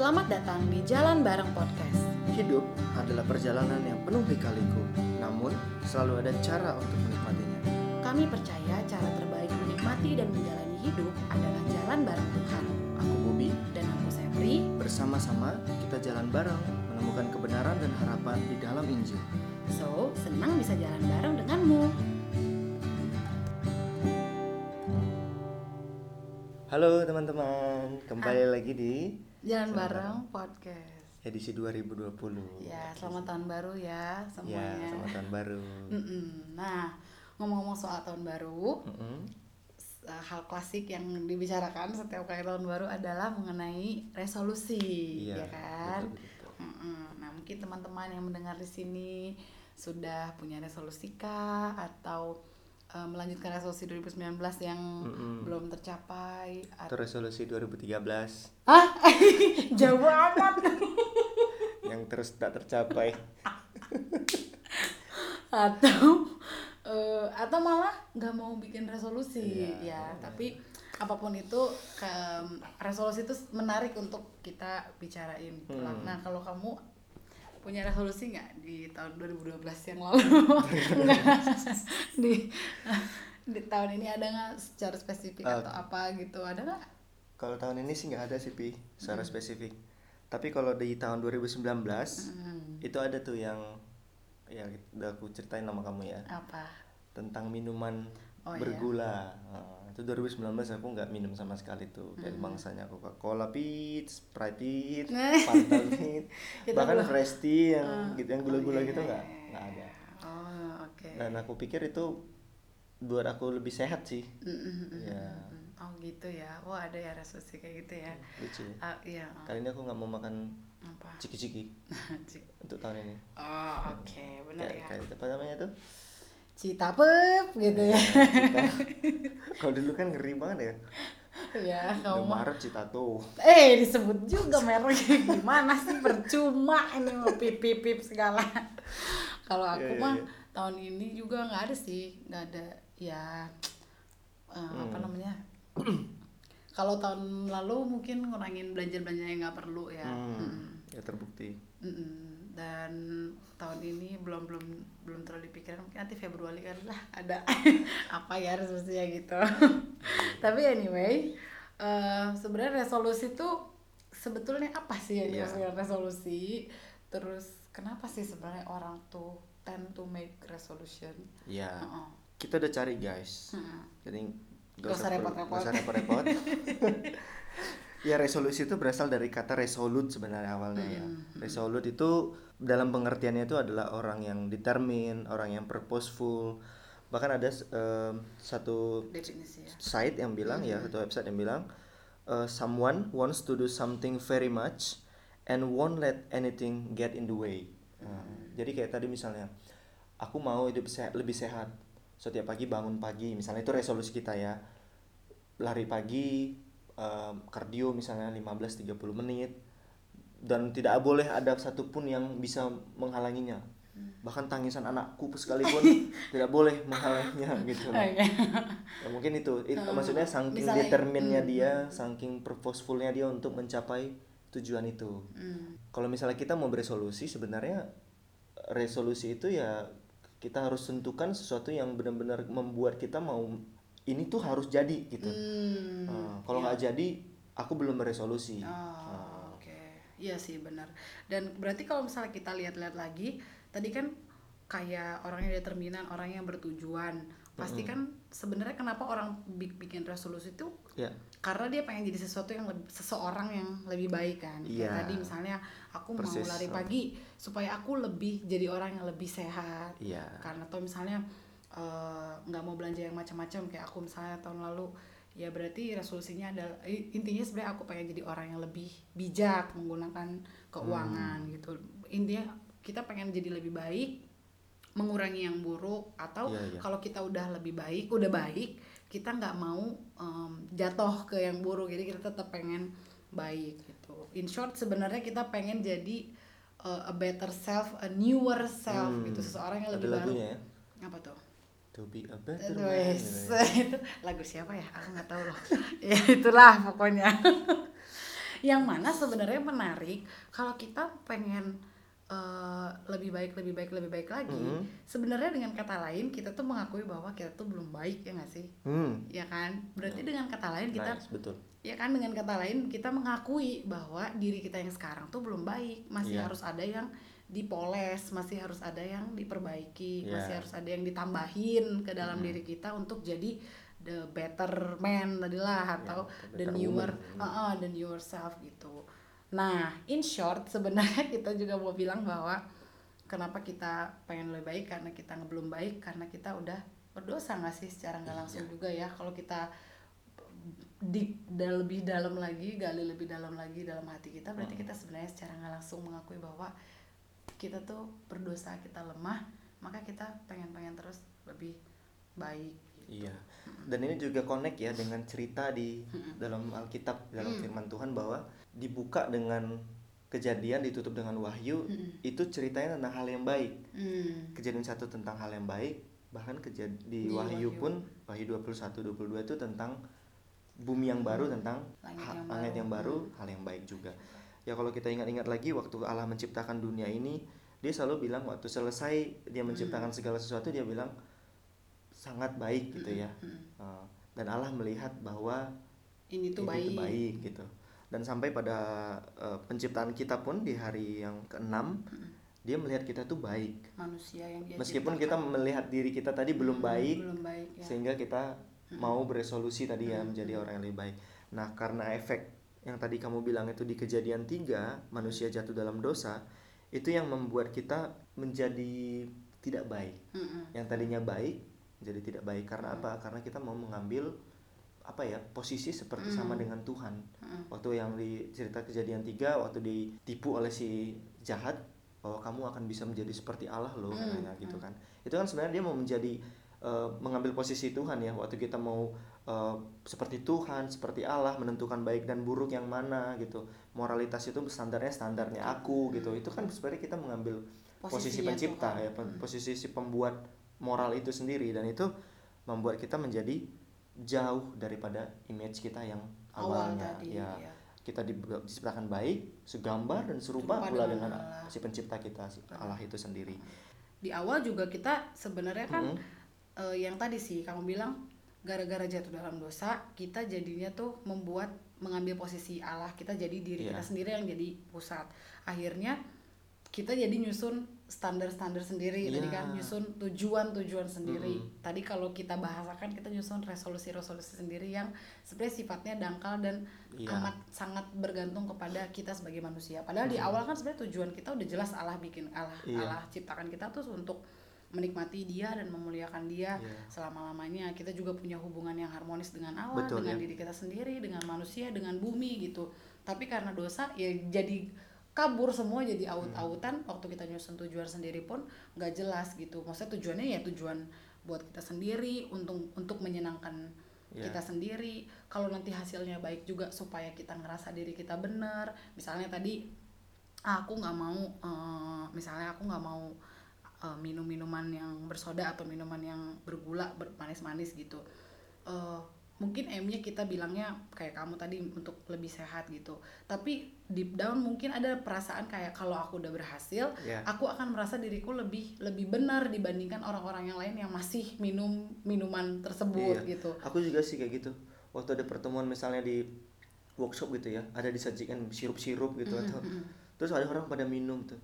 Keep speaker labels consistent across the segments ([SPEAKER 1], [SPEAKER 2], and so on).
[SPEAKER 1] Selamat datang di Jalan Bareng Podcast.
[SPEAKER 2] Hidup adalah perjalanan yang penuh lika-liku, namun selalu ada cara untuk menikmatinya.
[SPEAKER 1] Kami percaya cara terbaik menikmati dan menjalani hidup adalah jalan bareng Tuhan.
[SPEAKER 2] Aku Bobi,
[SPEAKER 1] Dan aku Sepri,
[SPEAKER 2] bersama-sama kita jalan bareng menemukan kebenaran dan harapan di dalam Injil.
[SPEAKER 1] so senang bisa jalan bareng denganmu.
[SPEAKER 2] Halo teman-teman, kembali lagi di
[SPEAKER 1] Jalan Bareng Podcast.
[SPEAKER 2] edisi 2020.
[SPEAKER 1] Ya, selamat tahun baru ya
[SPEAKER 2] Ya,
[SPEAKER 1] semuanya.
[SPEAKER 2] selamat tahun baru.
[SPEAKER 1] Nah, ngomong-ngomong soal tahun baru, uh, hal klasik yang dibicarakan setiap kali tahun baru adalah mengenai resolusi,
[SPEAKER 2] Iya,
[SPEAKER 1] ya kan?
[SPEAKER 2] betul, betul.
[SPEAKER 1] Mm-mm. Nah, mungkin teman-teman yang mendengar di sini sudah punya resolusi kah atau uh, melanjutkan resolusi 2019 yang
[SPEAKER 2] Mm-mm.
[SPEAKER 1] belum tercapai
[SPEAKER 2] Itu resolusi 2013
[SPEAKER 1] Ah, jauh amat.
[SPEAKER 2] yang terus tak tercapai.
[SPEAKER 1] atau eh, atau malah nggak mau bikin resolusi
[SPEAKER 2] Iya,
[SPEAKER 1] ya tapi apa pun itu ke- resolusi itu menarik untuk kita bicarain.
[SPEAKER 2] Hmm.
[SPEAKER 1] nah kalau kamu punya resolusi nggak di tahun 2012 yang lalu di di tahun ini ada nggak secara spesifik
[SPEAKER 2] Eh.
[SPEAKER 1] atau apa gitu ada nggak
[SPEAKER 2] Kalau tahun ini sih nggak ada sih Pi, secara
[SPEAKER 1] Hmm.
[SPEAKER 2] spesifik. Tapi kalau di tahun 2019
[SPEAKER 1] Hmm,
[SPEAKER 2] itu ada tuh yang ya udah aku ceritain nama kamu ya
[SPEAKER 1] apa
[SPEAKER 2] tentang minuman
[SPEAKER 1] Oh, iya.
[SPEAKER 2] bergula. Itu 2019 aku nggak minum sama sekali tuh dari
[SPEAKER 1] Hmm.
[SPEAKER 2] bangsanya Coca-Cola pit, Sprite pit. Fanta pit,
[SPEAKER 1] Kita
[SPEAKER 2] bahkan Fresh tea yang
[SPEAKER 1] Ah.
[SPEAKER 2] gitu yang
[SPEAKER 1] Oh,
[SPEAKER 2] gula-gula
[SPEAKER 1] iya,
[SPEAKER 2] gitu
[SPEAKER 1] iya,
[SPEAKER 2] nggak
[SPEAKER 1] iya,
[SPEAKER 2] nggak ada.
[SPEAKER 1] oh oke
[SPEAKER 2] Dan aku pikir itu buat aku lebih sehat sih.
[SPEAKER 1] Mm,
[SPEAKER 2] Ya.
[SPEAKER 1] Oh gitu ya. Wah ada ya resolusi kayak gitu ya.
[SPEAKER 2] Lucu. ya.
[SPEAKER 1] Ah, iya. oh.
[SPEAKER 2] Kali ini aku nggak mau makan
[SPEAKER 1] Apa?
[SPEAKER 2] ciki-ciki
[SPEAKER 1] Ci-
[SPEAKER 2] untuk tahun ini.
[SPEAKER 1] Oh oke benar
[SPEAKER 2] Kayak,
[SPEAKER 1] ya.
[SPEAKER 2] kayak apa namanya tuh?
[SPEAKER 1] Citapep gitu ya.
[SPEAKER 2] Cita. Kalau dulu kan ngeri banget ya.
[SPEAKER 1] ya
[SPEAKER 2] Udah
[SPEAKER 1] kamu.
[SPEAKER 2] Maret Cita tuh.
[SPEAKER 1] Eh disebut juga mereknya gimana sih percuma ini mau pip pip pip segala. Kalau aku
[SPEAKER 2] Iya, iya,
[SPEAKER 1] mah
[SPEAKER 2] iya.
[SPEAKER 1] tahun ini juga nggak ada sih nggak ada ya apa
[SPEAKER 2] Hmm.
[SPEAKER 1] namanya. Kalau tahun lalu mungkin ngurangin belanja-belanja yang nggak perlu ya.
[SPEAKER 2] Hmm,
[SPEAKER 1] Mm.
[SPEAKER 2] ya terbukti.
[SPEAKER 1] Mm-mm. Dan tahun ini belum belum belum terlalu dipikirin mungkin nanti Februari kan lah ada apa ya resolusinya gitu tapi anyway eh, sebenarnya resolusi tuh sebetulnya apa sih yang
[SPEAKER 2] Iya.
[SPEAKER 1] dengan resolusi terus kenapa sih sebenarnya orang tuh tend to make resolution
[SPEAKER 2] Ya,
[SPEAKER 1] Heeh.
[SPEAKER 2] kita udah cari guys.
[SPEAKER 1] Heeh.
[SPEAKER 2] Jadi
[SPEAKER 1] usah repot-repot.
[SPEAKER 2] nggak usah repot-repot. ya resolusi itu berasal dari kata resolute sebenarnya awalnya ya.
[SPEAKER 1] Hmm,
[SPEAKER 2] Resolute itu dalam pengertiannya itu adalah orang yang determined, orang yang purposeful. Bahkan ada em, satu
[SPEAKER 1] definisi ya
[SPEAKER 2] site yang bilang ya, satu website yang bilang uh, someone wants to do something very much and won't let anything get in the way. Nah, Jadi kayak tadi misalnya, aku mau hidup sehat, lebih sehat. Setiap pagi bangun pagi, misalnya itu resolusi kita ya. Lari pagi, um, kardio misalnya 15-30 menit. Dan tidak boleh ada satupun yang bisa menghalanginya. Bahkan tangisan anakku sekalipun tidak boleh menghalanginya gitu.
[SPEAKER 1] Oh, iya.
[SPEAKER 2] Ya, mungkin itu, itu
[SPEAKER 1] Hmm,
[SPEAKER 2] maksudnya saking
[SPEAKER 1] misalnya,
[SPEAKER 2] determinnya
[SPEAKER 1] hmm,
[SPEAKER 2] dia, saking purposefulnya dia untuk mencapai tujuan itu.
[SPEAKER 1] Hmm.
[SPEAKER 2] Kalau misalnya kita mau beresolusi, sebenarnya resolusi itu ya kita harus tentukan sesuatu yang benar-benar membuat kita mau ini tuh harus jadi gitu.
[SPEAKER 1] Hmm.
[SPEAKER 2] Nah, kalau nggak jadi, aku belum beresolusi.
[SPEAKER 1] Oh, oke. Iya sih benar. Dan berarti kalau misalnya kita lihat-lihat lagi, tadi kan kayak orang yang determinan, orang yang bertujuan. Pasti kan sebenarnya kenapa orang bi- bikin resolusi itu
[SPEAKER 2] Ya,
[SPEAKER 1] karena dia pengen jadi sesuatu yang lebih seseorang yang lebih baik kan. Kayak
[SPEAKER 2] Iya.
[SPEAKER 1] tadi misalnya aku
[SPEAKER 2] Persis.
[SPEAKER 1] mau lari pagi supaya aku lebih jadi orang yang lebih sehat.
[SPEAKER 2] iya.
[SPEAKER 1] Karena atau misalnya eh, nggak mau belanja yang macam-macam kayak aku misalnya tahun lalu ya berarti resolusinya adalah intinya sebenarnya aku pengen jadi orang yang lebih bijak menggunakan keuangan
[SPEAKER 2] Hmm.
[SPEAKER 1] gitu. Intinya kita pengen jadi lebih baik mengurangi yang buruk atau
[SPEAKER 2] Iya, iya.
[SPEAKER 1] kalau kita udah lebih baik udah baik kita nggak mau em, jatuh ke yang buruk. Jadi kita tetap pengen baik gitu. In short sebenarnya kita pengen jadi uh, a better self a newer self
[SPEAKER 2] Hmm,
[SPEAKER 1] gitu seseorang yang
[SPEAKER 2] ada
[SPEAKER 1] lebih baru.
[SPEAKER 2] lagunya ya.
[SPEAKER 1] apa tuh
[SPEAKER 2] To be a better
[SPEAKER 1] Aduh,
[SPEAKER 2] man. ya.
[SPEAKER 1] itu lagu siapa ya aku nggak tahu loh ya itulah pokoknya yang mana sebenarnya menarik kalau kita pengen eh, lebih baik lebih baik lebih baik lagi
[SPEAKER 2] Mhm.
[SPEAKER 1] sebenarnya dengan kata lain kita tuh mengakui bahwa kita tuh belum baik ya nggak sih
[SPEAKER 2] Hmm.
[SPEAKER 1] ya kan berarti dengan kata lain kita
[SPEAKER 2] Nice, betul.
[SPEAKER 1] ya kan dengan kata lain kita mengakui bahwa diri kita yang sekarang tuh belum baik masih
[SPEAKER 2] Iya.
[SPEAKER 1] harus ada yang dipoles masih harus ada yang diperbaiki
[SPEAKER 2] Iya.
[SPEAKER 1] masih harus ada yang ditambahin ke dalam diri kita untuk jadi the better man tadilah atau
[SPEAKER 2] the
[SPEAKER 1] the
[SPEAKER 2] better
[SPEAKER 1] newer
[SPEAKER 2] woman.
[SPEAKER 1] uh-uh, the newer self gitu nah in short sebenarnya kita juga mau bilang bahwa kenapa kita pengen lebih baik karena kita belum baik karena kita udah berdosa nggak sih secara nggak langsung
[SPEAKER 2] Iya.
[SPEAKER 1] juga ya kalau kita di da- lebih dalam lagi gali lebih dalam lagi dalam hati kita berarti
[SPEAKER 2] Hmm.
[SPEAKER 1] kita sebenarnya secara nggak langsung mengakui bahwa kita tuh berdosa kita lemah maka kita pengen-pengen terus lebih baik gitu.
[SPEAKER 2] Iya. Dan ini juga connect ya dengan cerita di dalam Alkitab dalam firman Tuhan bahwa dibuka dengan kejadian ditutup dengan wahyu itu ceritanya tentang hal yang baik.
[SPEAKER 1] Hmm.
[SPEAKER 2] Kejadian satu tentang hal yang baik, bahkan di,
[SPEAKER 1] Di
[SPEAKER 2] wahyu,
[SPEAKER 1] Wahyu.
[SPEAKER 2] pun wahyu 21 22 itu tentang bumi yang baru tentang
[SPEAKER 1] Langit yang baru.
[SPEAKER 2] yang baru, hal yang baik juga. Ya kalau kita ingat-ingat lagi waktu Allah menciptakan dunia ini, dia selalu bilang waktu selesai dia menciptakan segala sesuatu dia bilang sangat baik gitu ya. Uh, dan Allah melihat bahwa
[SPEAKER 1] ini tuh
[SPEAKER 2] itu
[SPEAKER 1] baik,
[SPEAKER 2] baik gitu. Dan sampai pada uh, penciptaan kita pun di hari yang keenam dia melihat kita tuh baik.
[SPEAKER 1] manusia yang dia
[SPEAKER 2] Meskipun
[SPEAKER 1] ciptakan.
[SPEAKER 2] kita melihat diri kita tadi belum
[SPEAKER 1] Hmm,
[SPEAKER 2] baik,
[SPEAKER 1] belum baik ya
[SPEAKER 2] sehingga kita mau beresolusi tadi ya menjadi orang yang lebih baik. Nah, karena efek yang tadi kamu bilang itu di kejadian tiga manusia jatuh dalam dosa, itu yang membuat kita menjadi tidak baik.
[SPEAKER 1] Mm-mm.
[SPEAKER 2] Yang tadinya baik jadi tidak baik karena apa? Karena kita mau mengambil apa ya posisi seperti sama dengan Tuhan. Waktu yang di cerita kejadian tiga waktu ditipu oleh si jahat bahwa kamu akan bisa menjadi seperti Allah loh katanya gitu kan. Itu kan sebenarnya dia mau menjadi eh, mengambil posisi Tuhan ya waktu kita mau eh, seperti Tuhan, seperti Allah menentukan baik dan buruk yang mana gitu. Moralitas itu standarnya standarnya aku gitu. Itu kan sebenarnya kita mengambil posisi
[SPEAKER 1] Posisinya
[SPEAKER 2] pencipta
[SPEAKER 1] Tuhan.
[SPEAKER 2] ya, pe- posisi si pembuat moral itu sendiri dan itu membuat kita menjadi jauh daripada image kita yang
[SPEAKER 1] Awal
[SPEAKER 2] awalnya
[SPEAKER 1] tadi,
[SPEAKER 2] ya
[SPEAKER 1] ya.
[SPEAKER 2] kita di- diciptakan baik segambar dan serupa pula
[SPEAKER 1] dengan
[SPEAKER 2] dengan
[SPEAKER 1] Allah.
[SPEAKER 2] si pencipta kita si Allah itu sendiri
[SPEAKER 1] di awal juga kita sebenarnya kan
[SPEAKER 2] Mm-mm.
[SPEAKER 1] Eh, yang tadi sih kamu bilang gara-gara jatuh dalam dosa kita jadinya tuh membuat mengambil posisi Allah kita jadi diri
[SPEAKER 2] Iya.
[SPEAKER 1] kita sendiri yang jadi pusat akhirnya kita jadi nyusun standar-standar sendiri tadi
[SPEAKER 2] Iya.
[SPEAKER 1] kan nyusun tujuan-tujuan sendiri tadi kalau kita bahasakan kita nyusun resolusi-resolusi sendiri yang sebenarnya sifatnya dangkal dan
[SPEAKER 2] Iya.
[SPEAKER 1] amat sangat bergantung kepada kita sebagai manusia padahal di awal kan sebenarnya tujuan kita udah jelas Allah bikin Allah
[SPEAKER 2] Iya.
[SPEAKER 1] Allah ciptakan kita tuh untuk menikmati dia dan memuliakan dia
[SPEAKER 2] Iya.
[SPEAKER 1] selama lamanya kita juga punya hubungan yang harmonis dengan Allah
[SPEAKER 2] Betul,
[SPEAKER 1] dengan
[SPEAKER 2] ya.
[SPEAKER 1] diri kita sendiri dengan manusia dengan bumi gitu tapi karena dosa ya jadi kabur semua jadi
[SPEAKER 2] Hmm.
[SPEAKER 1] aut-autan waktu kita nyusun tujuan sendiri pun nggak jelas gitu maksudnya tujuannya ya tujuan buat kita sendiri untuk untuk menyenangkan
[SPEAKER 2] Iya.
[SPEAKER 1] kita sendiri kalau nanti hasilnya baik juga supaya kita ngerasa diri kita benar misalnya tadi "Ah, aku nggak mau eh, misalnya aku nggak mau eh, minum minuman yang bersoda atau minuman yang bergula bermanis-manis gitu. Eh, mungkin M-nya kita bilangnya kayak kamu tadi untuk lebih sehat gitu. Tapi deep down mungkin ada perasaan kayak kalau aku udah berhasil
[SPEAKER 2] Ya.
[SPEAKER 1] aku akan merasa diriku lebih lebih benar dibandingkan orang-orang yang lain yang masih minum minuman tersebut
[SPEAKER 2] Iya.
[SPEAKER 1] gitu.
[SPEAKER 2] Aku juga sih kayak gitu. Waktu ada pertemuan misalnya di workshop gitu ya ada disajikan sirup-sirup gitu
[SPEAKER 1] Mm,
[SPEAKER 2] atau terus ada orang pada minum tuh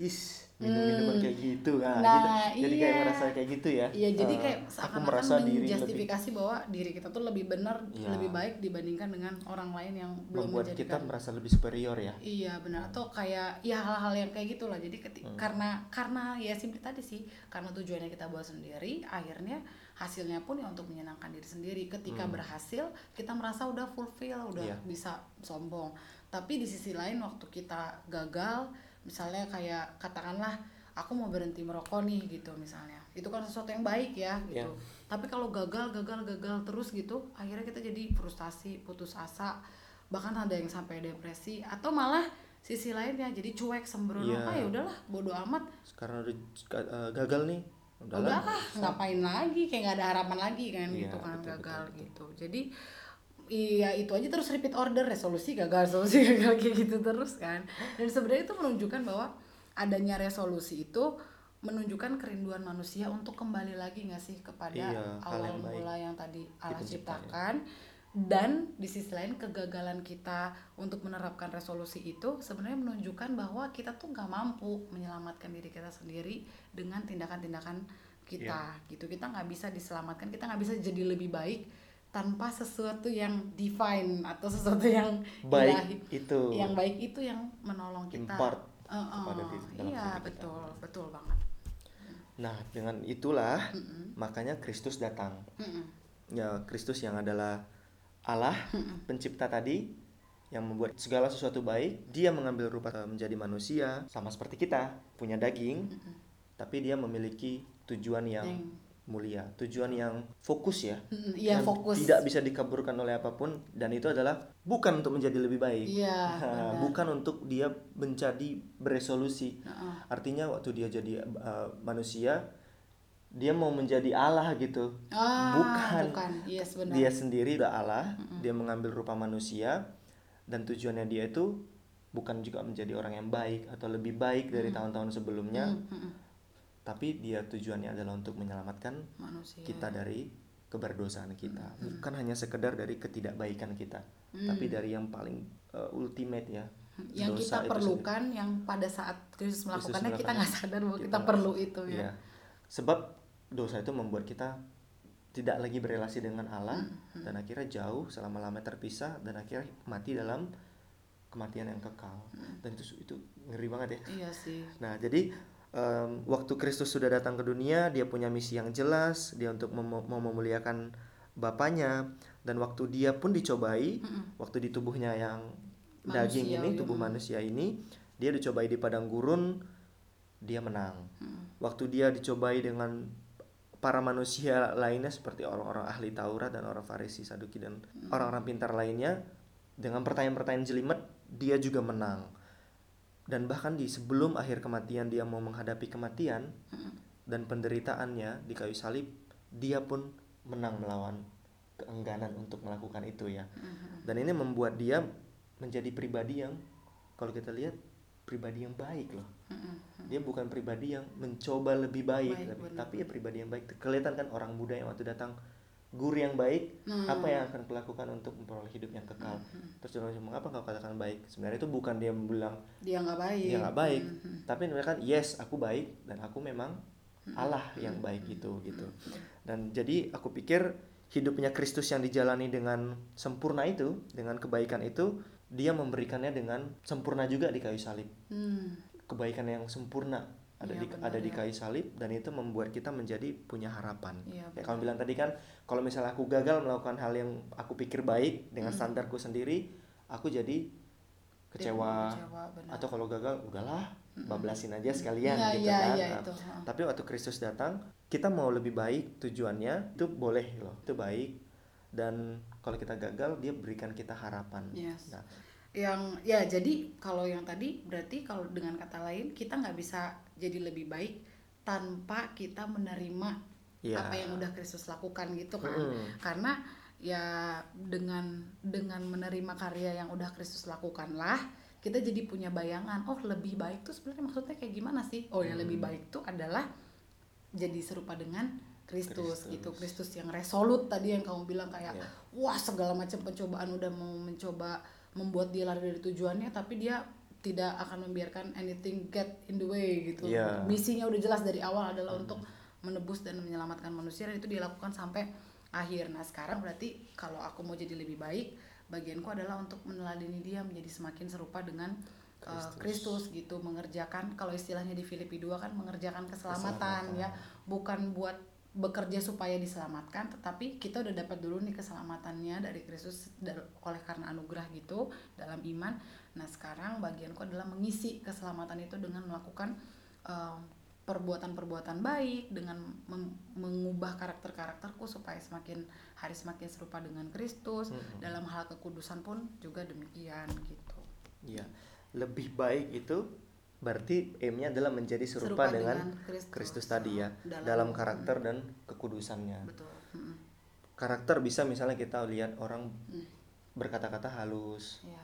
[SPEAKER 2] is minum minuman kayak gitu nah,
[SPEAKER 1] Hmm. Nah,
[SPEAKER 2] gitu. jadi kayak
[SPEAKER 1] iya.
[SPEAKER 2] merasa kayak gitu ya
[SPEAKER 1] Iya, jadi
[SPEAKER 2] Eh,
[SPEAKER 1] kayak
[SPEAKER 2] aku
[SPEAKER 1] seakan-akan
[SPEAKER 2] merasa diri lebih
[SPEAKER 1] menjustifikasi bahwa diri kita tuh lebih benar,
[SPEAKER 2] Iya.
[SPEAKER 1] lebih baik dibandingkan dengan orang lain yang belum
[SPEAKER 2] membuat kita
[SPEAKER 1] menjadikan.
[SPEAKER 2] merasa lebih superior ya
[SPEAKER 1] Iya benar atau kayak ya hal-hal yang kayak gitulah. Jadi keti-
[SPEAKER 2] Hmm.
[SPEAKER 1] karena karena ya simply tadi sih karena tujuannya kita buat sendiri, akhirnya hasilnya pun ya untuk menyenangkan diri sendiri. Ketika berhasil, kita merasa udah fulfill, udah
[SPEAKER 2] Hmm. Iya.
[SPEAKER 1] bisa sombong. Tapi di sisi lain waktu kita gagal, misalnya kayak katakanlah aku mau berhenti merokok nih gitu misalnya. Itu kan sesuatu yang baik ya gitu.
[SPEAKER 2] Iya.
[SPEAKER 1] Tapi kalau gagal, gagal, gagal terus gitu, akhirnya kita jadi frustasi, putus asa, bahkan ada yang sampai depresi atau malah sisi lainnya jadi cuek sembrono
[SPEAKER 2] Iya.
[SPEAKER 1] ah ya udahlah bodoh amat
[SPEAKER 2] karena udah eh, gagal nih udahlah
[SPEAKER 1] udahlah ngapain lagi kayak nggak ada harapan lagi kan
[SPEAKER 2] Iya,
[SPEAKER 1] gitu kan
[SPEAKER 2] betul,
[SPEAKER 1] gagal
[SPEAKER 2] betul,
[SPEAKER 1] gitu jadi iya itu aja terus repeat order resolusi gagal resolusi gagal kayak gitu terus kan. Dan sebenarnya itu menunjukkan bahwa adanya resolusi itu menunjukkan kerinduan manusia untuk kembali lagi nggak sih kepada
[SPEAKER 2] Iya,
[SPEAKER 1] awal
[SPEAKER 2] yang baik
[SPEAKER 1] mula yang tadi Allah ciptakan. Dan di sisi lain kegagalan kita untuk menerapkan resolusi itu sebenarnya menunjukkan bahwa kita tuh nggak mampu menyelamatkan diri kita sendiri dengan tindakan-tindakan kita
[SPEAKER 2] Iya.
[SPEAKER 1] gitu. Kita nggak bisa diselamatkan kita nggak bisa jadi lebih baik tanpa sesuatu yang divine atau sesuatu yang
[SPEAKER 2] baik
[SPEAKER 1] ilahi.
[SPEAKER 2] itu
[SPEAKER 1] yang baik itu yang menolong kita Eh, eh,
[SPEAKER 2] kepada diri-
[SPEAKER 1] iya
[SPEAKER 2] kita.
[SPEAKER 1] betul betul banget
[SPEAKER 2] nah dengan itulah
[SPEAKER 1] Mm-mm.
[SPEAKER 2] makanya Kristus datang
[SPEAKER 1] Mm-mm.
[SPEAKER 2] ya Kristus yang adalah Allah pencipta tadi yang membuat segala sesuatu baik dia mengambil rupa menjadi manusia sama seperti kita punya daging tapi dia memiliki tujuan yang
[SPEAKER 1] Yang-
[SPEAKER 2] mulia. Tujuan yang fokus ya.
[SPEAKER 1] Mm-mm, iya
[SPEAKER 2] yang
[SPEAKER 1] fokus.
[SPEAKER 2] tidak bisa dikaburkan oleh apa pun. Dan itu adalah bukan untuk menjadi lebih baik.
[SPEAKER 1] Iya
[SPEAKER 2] Nah, bukan untuk dia menjadi beresolusi.
[SPEAKER 1] Heeh.
[SPEAKER 2] artinya waktu dia jadi uh, manusia dia mau menjadi Allah gitu.
[SPEAKER 1] Ah
[SPEAKER 2] bukan.
[SPEAKER 1] bukan. Yes benar.
[SPEAKER 2] Dia sendiri udah Allah. Dia mengambil rupa manusia. Dan tujuannya dia itu bukan juga menjadi orang yang baik atau lebih baik dari tahun-tahun sebelumnya.
[SPEAKER 1] Mm, mm, mm.
[SPEAKER 2] Tapi dia tujuannya adalah untuk menyelamatkan
[SPEAKER 1] manusia.
[SPEAKER 2] kita dari keberdosaan kita. Bukan hanya sekedar dari ketidakbaikan kita tapi dari yang paling uh, ultimate ya
[SPEAKER 1] yang
[SPEAKER 2] dosa
[SPEAKER 1] kita
[SPEAKER 2] itu
[SPEAKER 1] perlukan yang pada saat Kristus melakukannya kita nggak sadar bahwa kita,
[SPEAKER 2] Kita-
[SPEAKER 1] perlu itu ya.
[SPEAKER 2] Iya. Sebab dosa itu membuat kita tidak lagi berrelasi dengan Allah
[SPEAKER 1] Hmm,
[SPEAKER 2] dan akhirnya jauh selama-lamanya terpisah dan akhirnya mati dalam kematian yang kekal.
[SPEAKER 1] Hmm.
[SPEAKER 2] Dan itu itu ngeri banget ya.
[SPEAKER 1] iya sih.
[SPEAKER 2] Nah, jadi em, waktu Kristus sudah datang ke dunia, dia punya misi yang jelas, dia untuk mem- mau memuliakan Bapaknya dan waktu dia pun dicobai,
[SPEAKER 1] Mm-mm.
[SPEAKER 2] waktu di tubuhnya yang
[SPEAKER 1] Manusia,
[SPEAKER 2] daging ini,
[SPEAKER 1] iya.
[SPEAKER 2] tubuh manusia ini, dia dicobai di padang gurun, dia menang.
[SPEAKER 1] Mm.
[SPEAKER 2] Waktu dia dicobai dengan para manusia lainnya seperti orang-orang ahli Taurat dan orang Farisi, Saduki dan orang-orang pintar lainnya dengan pertanyaan-pertanyaan jelimet, dia juga menang. Dan bahkan di sebelum akhir kematian dia mau menghadapi kematian dan penderitaannya di kayu salib, dia pun menang melawan keengganan untuk melakukan itu ya. Dan ini membuat dia menjadi pribadi yang kalau kita lihat pribadi yang baik loh. Dia bukan pribadi yang mencoba lebih baik,
[SPEAKER 1] Baik,
[SPEAKER 2] tapi, tapi ya pribadi yang baik. Kelihatan kan orang muda yang waktu datang guru yang baik,
[SPEAKER 1] Hmm.
[SPEAKER 2] apa yang akan kulakukan untuk memperoleh hidup yang kekal. Terus dia ngomong apa kau katakan baik? Sebenarnya itu bukan dia bilang
[SPEAKER 1] dia nggak baik
[SPEAKER 2] dia nggak baik,
[SPEAKER 1] Mhm.
[SPEAKER 2] tapi mereka kan yes aku baik dan aku memang Allah yang baik itu gitu. Dan jadi aku pikir hidupnya Kristus yang dijalani dengan sempurna itu, dengan kebaikan itu, dia memberikannya dengan sempurna juga di kayu salib.
[SPEAKER 1] Hmm.
[SPEAKER 2] Kebaikan yang sempurna ada
[SPEAKER 1] Iya,
[SPEAKER 2] di
[SPEAKER 1] benar
[SPEAKER 2] ada di
[SPEAKER 1] ya.
[SPEAKER 2] kayu salib dan itu membuat kita menjadi punya harapan.
[SPEAKER 1] Iya,
[SPEAKER 2] ya kamu bilang tadi kan kalau misalnya aku gagal melakukan hal yang aku pikir baik dengan standarku sendiri, aku jadi kecewa
[SPEAKER 1] kecewa,
[SPEAKER 2] atau kalau gagal udahlah bablasin aja sekalian
[SPEAKER 1] Iya,
[SPEAKER 2] gitu
[SPEAKER 1] iya,
[SPEAKER 2] kan. Nah,
[SPEAKER 1] itu.
[SPEAKER 2] Tapi waktu Kristus datang, kita mau lebih baik tujuannya itu boleh loh, itu baik. Dan kalau kita gagal, dia berikan kita harapan.
[SPEAKER 1] Yes.
[SPEAKER 2] Nah,
[SPEAKER 1] yang ya jadi kalau yang tadi berarti kalau dengan kata lain kita nggak bisa jadi lebih baik tanpa kita menerima
[SPEAKER 2] Iya.
[SPEAKER 1] apa yang udah Kristus lakukan gitu kan
[SPEAKER 2] Mm-mm.
[SPEAKER 1] karena ya dengan dengan menerima karya yang udah Kristus lakukan lah kita jadi punya bayangan oh lebih baik tuh sebenarnya maksudnya kayak gimana sih oh yang lebih baik tuh adalah jadi serupa dengan Kristus gitu Kristus yang resolut tadi yang kamu bilang kayak
[SPEAKER 2] Iya.
[SPEAKER 1] wah segala macam pencobaan udah mau mencoba membuat dia lari dari tujuannya tapi dia tidak akan membiarkan anything get in the way gitu.
[SPEAKER 2] Iya.
[SPEAKER 1] misinya udah jelas dari awal adalah untuk menebus dan menyelamatkan manusia dan itu dilakukan sampai akhir. Nah sekarang berarti kalau aku mau jadi lebih baik bagianku adalah untuk meneladani dia menjadi semakin serupa dengan uh, Kristus. Gitu mengerjakan kalau istilahnya di Filipi 2 kan mengerjakan keselamatan, ya. Bukan buat bekerja supaya diselamatkan tetapi kita udah dapat dulu nih keselamatannya dari Kristus oleh karena anugerah gitu dalam iman nah sekarang bagianku adalah mengisi keselamatan itu dengan melakukan uh, perbuatan-perbuatan baik dengan mengubah karakter-karakterku supaya semakin hari semakin serupa dengan Kristus
[SPEAKER 2] Mm-mm.
[SPEAKER 1] dalam hal kekudusan pun juga demikian gitu
[SPEAKER 2] Iya. Lebih baik itu berarti aimnya adalah menjadi serupa,
[SPEAKER 1] Serupa
[SPEAKER 2] dengan,
[SPEAKER 1] dengan Kristus.
[SPEAKER 2] Kristus tadi ya,
[SPEAKER 1] Dalam-
[SPEAKER 2] dalam, karakter dan kekudusannya.
[SPEAKER 1] betul Mm-mm.
[SPEAKER 2] Karakter bisa misalnya kita lihat orang berkata-kata halus
[SPEAKER 1] ya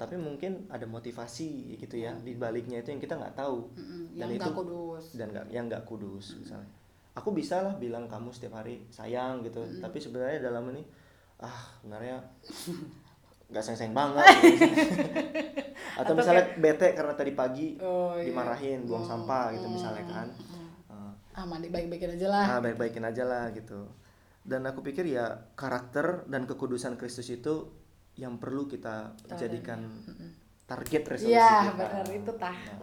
[SPEAKER 2] tapi mungkin ada motivasi gitu ya di baliknya itu yang kita nggak tahu.
[SPEAKER 1] Mm-mm,
[SPEAKER 2] dan
[SPEAKER 1] yang
[SPEAKER 2] itu
[SPEAKER 1] kudus.
[SPEAKER 2] dan nggak yang nggak kudus misalnya. Aku bisa lah bilang kamu setiap hari sayang gitu tapi sebenarnya dalam ini ah sebenarnya nggak sayang-sayang banget. Gitu. atau misalnya bete karena tadi pagi
[SPEAKER 1] Oh, iya.
[SPEAKER 2] dimarahin buang sampah gitu misalnya kan. Eh,
[SPEAKER 1] ah mandi baik-baikin aja lah.
[SPEAKER 2] Ah baik-baikin aja lah gitu. Dan aku pikir ya karakter dan kekudusan Kristus itu yang perlu kita jadikan target resolusi
[SPEAKER 1] Iya
[SPEAKER 2] kita.
[SPEAKER 1] benar itu tah.
[SPEAKER 2] Nah,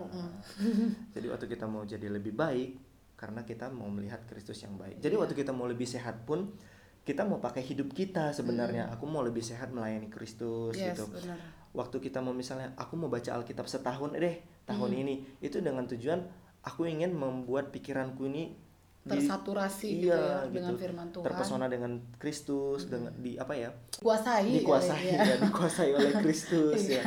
[SPEAKER 1] Mm-mm.
[SPEAKER 2] jadi waktu kita mau jadi lebih baik karena kita mau melihat Kristus yang baik. Jadi waktu kita mau lebih sehat pun kita mau pakai hidup kita sebenarnya. Aku mau lebih sehat melayani Kristus
[SPEAKER 1] Yes
[SPEAKER 2] gitu.
[SPEAKER 1] benar.
[SPEAKER 2] waktu kita mau misalnya aku mau baca Alkitab setahun deh tahun
[SPEAKER 1] Hmm.
[SPEAKER 2] ini. Itu dengan tujuan aku ingin membuat pikiranku ini di-
[SPEAKER 1] Tersaturasi gitu
[SPEAKER 2] iya,
[SPEAKER 1] ya dengan
[SPEAKER 2] gitu.
[SPEAKER 1] firman Tuhan.
[SPEAKER 2] terpesona dengan Kristus dengan di apa ya
[SPEAKER 1] Kuasai.
[SPEAKER 2] dikuasai
[SPEAKER 1] ya.
[SPEAKER 2] ya dikuasai oleh Kristus ya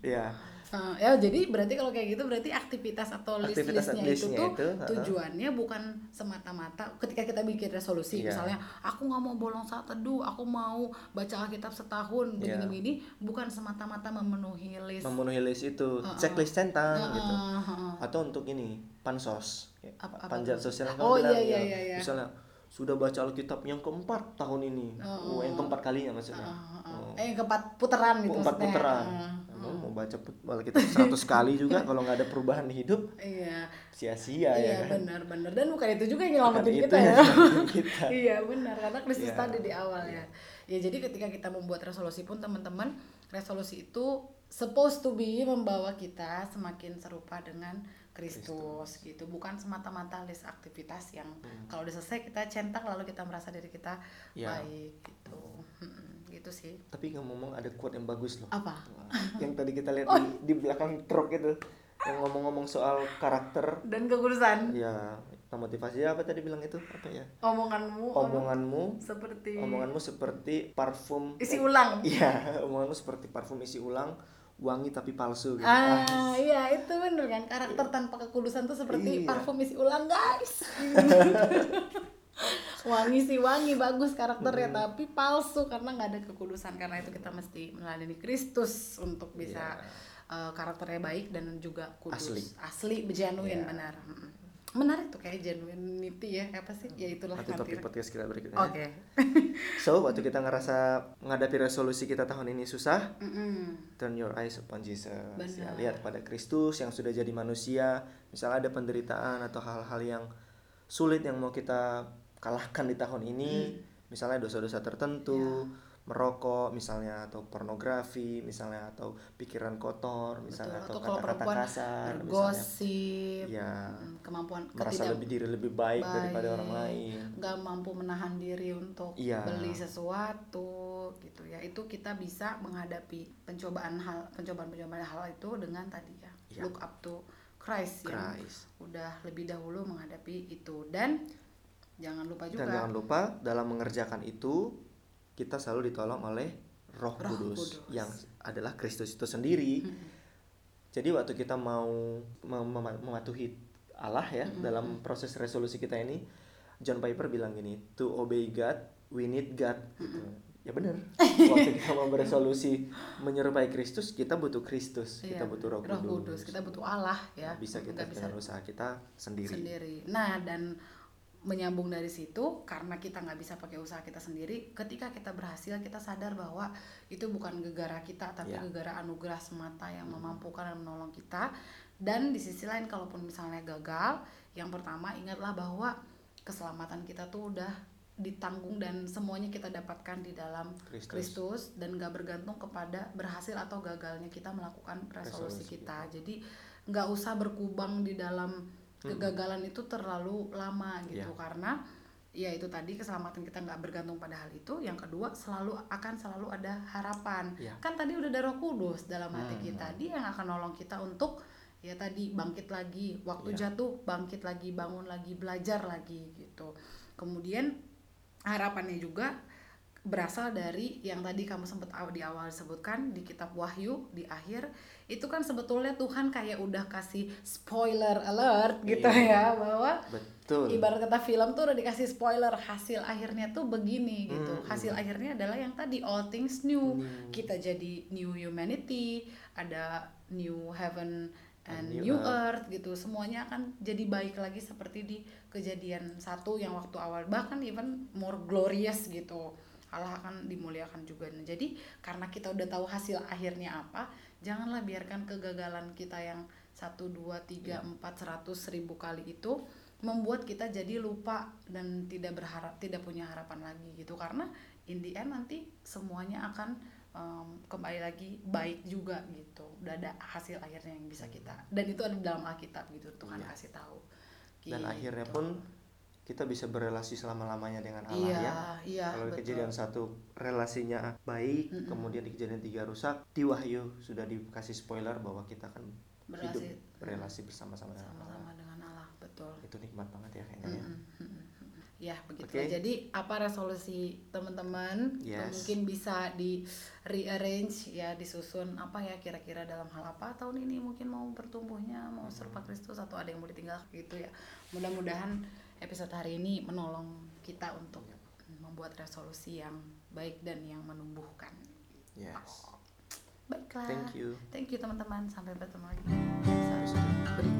[SPEAKER 2] ya
[SPEAKER 1] Uh, ya jadi berarti kalau kayak gitu berarti aktivitas atau
[SPEAKER 2] Aktivitas
[SPEAKER 1] list-listnya itu
[SPEAKER 2] listnya
[SPEAKER 1] tuh
[SPEAKER 2] itu,
[SPEAKER 1] tujuannya bukan semata-mata ketika kita bikin resolusi
[SPEAKER 2] Iya.
[SPEAKER 1] misalnya aku nggak mau bolong saat teduh aku mau baca Alkitab setahun
[SPEAKER 2] Iya.
[SPEAKER 1] begini-begini bukan semata-mata memenuhi list
[SPEAKER 2] memenuhi list itu
[SPEAKER 1] Uh-uh.
[SPEAKER 2] checklist centang
[SPEAKER 1] Uh-uh,
[SPEAKER 2] gitu
[SPEAKER 1] uh-uh.
[SPEAKER 2] atau untuk ini pansos ya,
[SPEAKER 1] Apa-
[SPEAKER 2] panjat sosial
[SPEAKER 1] Oh,
[SPEAKER 2] kamu bilang,
[SPEAKER 1] iya,
[SPEAKER 2] ya.
[SPEAKER 1] iya, iya.
[SPEAKER 2] misalnya sudah baca Alkitab yang keempat tahun ini oh, yang keempat kalinya maksudnya
[SPEAKER 1] Uh-uh.
[SPEAKER 2] Oh.
[SPEAKER 1] eh yang keempat putaran gitu
[SPEAKER 2] empat
[SPEAKER 1] maksudnya.
[SPEAKER 2] putaran
[SPEAKER 1] Uh,
[SPEAKER 2] Emang mau baca put- Alkitab 100 kali juga kalau nggak ada perubahan di hidup.
[SPEAKER 1] Iya.
[SPEAKER 2] Sia-sia ya
[SPEAKER 1] iya
[SPEAKER 2] kan?
[SPEAKER 1] benar-benar dan bukan itu juga yang nyelamatin kita ya.
[SPEAKER 2] kita.
[SPEAKER 1] iya benar. Karena Kristus
[SPEAKER 2] Iya.
[SPEAKER 1] tadi di awal ya. Ya jadi ketika kita membuat resolusi pun teman-teman resolusi itu supposed to be membawa kita semakin serupa dengan Kristus gitu. Bukan semata-mata list aktivitas yang kalau udah selesai kita centang lalu kita merasa diri kita
[SPEAKER 2] Hmm. Iya.
[SPEAKER 1] baik gitu. Mm-mm, gitu sih.
[SPEAKER 2] Tapi ngomong ada quote yang bagus loh.
[SPEAKER 1] Apa?
[SPEAKER 2] Yang tadi kita lihat
[SPEAKER 1] Oh.
[SPEAKER 2] di, di belakang truk itu yang ngomong-ngomong soal karakter.
[SPEAKER 1] Dan kekudusan
[SPEAKER 2] ya motivasi apa tadi bilang itu? Apa ya?
[SPEAKER 1] Omonganmu
[SPEAKER 2] omonganmu.
[SPEAKER 1] Seperti
[SPEAKER 2] omonganmu seperti parfum.
[SPEAKER 1] Isi ulang.
[SPEAKER 2] Iya omonganmu seperti parfum isi ulang wangi tapi palsu gitu.
[SPEAKER 1] Ah, iya itu bener kan? Karakter tanpa kekudusan tuh seperti
[SPEAKER 2] Iya.
[SPEAKER 1] parfum isi ulang guys. wangi sih wangi bagus karakternya tapi palsu karena nggak ada kekudusan. Karena itu kita mesti melalui Kristus untuk bisa eh, karakternya baik dan juga kudus.
[SPEAKER 2] Asli.
[SPEAKER 1] asli genuine
[SPEAKER 2] Iya.
[SPEAKER 1] benar. Menarik tuh kayak genuinity ya apa sih? Ya itulah
[SPEAKER 2] nanti topik podcast kita berikutnya.
[SPEAKER 1] Oke.
[SPEAKER 2] So waktu kita ngerasa menghadapi resolusi kita tahun ini susah
[SPEAKER 1] Mm-mm.
[SPEAKER 2] turn your eyes upon Jesus.
[SPEAKER 1] Benar.
[SPEAKER 2] ya, lihat pada Kristus yang sudah jadi manusia. Misalnya ada penderitaan atau hal-hal yang sulit yang mau kita kalahkan di tahun ini
[SPEAKER 1] Hmm.
[SPEAKER 2] misalnya dosa-dosa tertentu
[SPEAKER 1] Ya.
[SPEAKER 2] merokok misalnya atau pornografi misalnya atau pikiran kotor misalnya
[SPEAKER 1] Betul.
[SPEAKER 2] atau kata-kata
[SPEAKER 1] perempuan
[SPEAKER 2] kasar
[SPEAKER 1] bergosip
[SPEAKER 2] ya
[SPEAKER 1] mm, kemampuan
[SPEAKER 2] merasa
[SPEAKER 1] ketidak-
[SPEAKER 2] lebih diri lebih baik, daripada
[SPEAKER 1] baik,
[SPEAKER 2] orang lain
[SPEAKER 1] nggak mampu menahan diri untuk
[SPEAKER 2] Iya.
[SPEAKER 1] beli sesuatu gitu ya itu kita bisa menghadapi pencobaan hal pencobaan pencobaan hal itu dengan tadi ya
[SPEAKER 2] Iya.
[SPEAKER 1] look up to Christ, yang
[SPEAKER 2] Christ.
[SPEAKER 1] udah lebih dahulu menghadapi itu dan jangan lupa juga
[SPEAKER 2] Dan jangan lupa dalam mengerjakan itu kita selalu ditolong oleh Roh,
[SPEAKER 1] Roh
[SPEAKER 2] Kudus,
[SPEAKER 1] Kudus.
[SPEAKER 2] yang adalah Kristus itu sendiri. Jadi waktu kita mau mem- mem- mematuhi Allah ya dalam proses resolusi kita ini, John Piper bilang gini, to obey God, we need God. Gitu. Ya benar. waktu kita mau beresolusi menyerupai Kristus, kita butuh Kristus, kita
[SPEAKER 1] Iya,
[SPEAKER 2] butuh Roh,
[SPEAKER 1] Roh
[SPEAKER 2] Kudus.
[SPEAKER 1] Kudus kita butuh Allah ya
[SPEAKER 2] Bisa kita dengan usaha kita sendiri.
[SPEAKER 1] sendiri. Nah, dan menyambung dari situ karena kita nggak bisa pakai usaha kita sendiri, ketika kita berhasil kita sadar bahwa itu bukan gegara kita tapi
[SPEAKER 2] Ya.
[SPEAKER 1] gegara anugerah semata yang memampukan dan menolong kita. Dan di sisi lain kalaupun misalnya gagal, yang pertama ingatlah bahwa keselamatan kita tuh udah ditanggung dan semuanya kita dapatkan di dalam
[SPEAKER 2] Kristus.
[SPEAKER 1] Kristus dan gak bergantung kepada berhasil atau gagalnya kita melakukan resolusi
[SPEAKER 2] Resolusi
[SPEAKER 1] kita. Jadi nggak usah berkubang di dalam kegagalan itu terlalu lama gitu
[SPEAKER 2] Ya.
[SPEAKER 1] karena ya itu tadi keselamatan kita nggak bergantung pada hal itu. Yang kedua selalu akan selalu ada harapan.
[SPEAKER 2] Ya.
[SPEAKER 1] Kan tadi udah ada Roh Kudus dalam hati
[SPEAKER 2] Hmm.
[SPEAKER 1] kita. Dia yang akan nolong kita untuk ya tadi bangkit lagi. Waktu
[SPEAKER 2] Ya.
[SPEAKER 1] jatuh bangkit lagi, bangun lagi, belajar lagi gitu. Kemudian harapannya juga berasal dari yang tadi kamu sempat di awal sebutkan di kitab Wahyu di akhir itu kan sebetulnya Tuhan kayak udah kasih spoiler alert gitu
[SPEAKER 2] Iya.
[SPEAKER 1] ya bahwa
[SPEAKER 2] betul.
[SPEAKER 1] ibarat kata film tuh udah dikasih spoiler hasil akhirnya tuh begini gitu.
[SPEAKER 2] Hmm,
[SPEAKER 1] hasil akhirnya adalah yang tadi all things new. Kita jadi new humanity ada new heaven and new,
[SPEAKER 2] new
[SPEAKER 1] earth gitu. Semuanya akan jadi baik lagi seperti di kejadian satu yang waktu awal. Bahkan even more glorious gitu Allah akan dimuliakan juga. Nah, jadi karena kita udah tahu hasil akhirnya apa janganlah biarkan kegagalan kita yang satu dua tiga empat seratus ribu kali itu membuat kita jadi lupa dan tidak berharap tidak punya harapan lagi gitu. Karena in the end nanti semuanya akan em, kembali lagi baik juga gitu. Udah ada hasil akhirnya yang bisa kita dan itu ada dalam Alkitab gitu Tuhan
[SPEAKER 2] Iya.
[SPEAKER 1] kasih tahu.
[SPEAKER 2] Dan
[SPEAKER 1] Gitu.
[SPEAKER 2] akhirnya pun kita bisa berelasi selama lamanya dengan Allah
[SPEAKER 1] iya
[SPEAKER 2] ya
[SPEAKER 1] iya
[SPEAKER 2] kalau
[SPEAKER 1] betul.
[SPEAKER 2] kejadian satu relasinya baik kemudian di kejadian tiga rusak di wahyu sudah dikasih spoiler bahwa kita akan hidup
[SPEAKER 1] Berelasi-
[SPEAKER 2] berelasi bersama-sama dengan Allah
[SPEAKER 1] dengan Allah betul
[SPEAKER 2] itu nikmat banget ya kayaknya ya.
[SPEAKER 1] Mm, mm, mm, mm. Ya begitu.
[SPEAKER 2] Oke.
[SPEAKER 1] Jadi apa resolusi teman-teman?
[SPEAKER 2] Yes.
[SPEAKER 1] Mungkin bisa di rearrange ya, disusun apa ya kira-kira dalam hal apa tahun ini mungkin mau bertumbuhnya, mau serupa Kristus atau ada yang boleh tinggal gitu ya. Mudah-mudahan episode hari ini menolong kita untuk membuat resolusi yang baik dan yang menumbuhkan.
[SPEAKER 2] yes
[SPEAKER 1] Baiklah.
[SPEAKER 2] thank you
[SPEAKER 1] Thank you teman-teman. Sampai bertemu lagi.
[SPEAKER 2] Episode
[SPEAKER 1] berikutnya.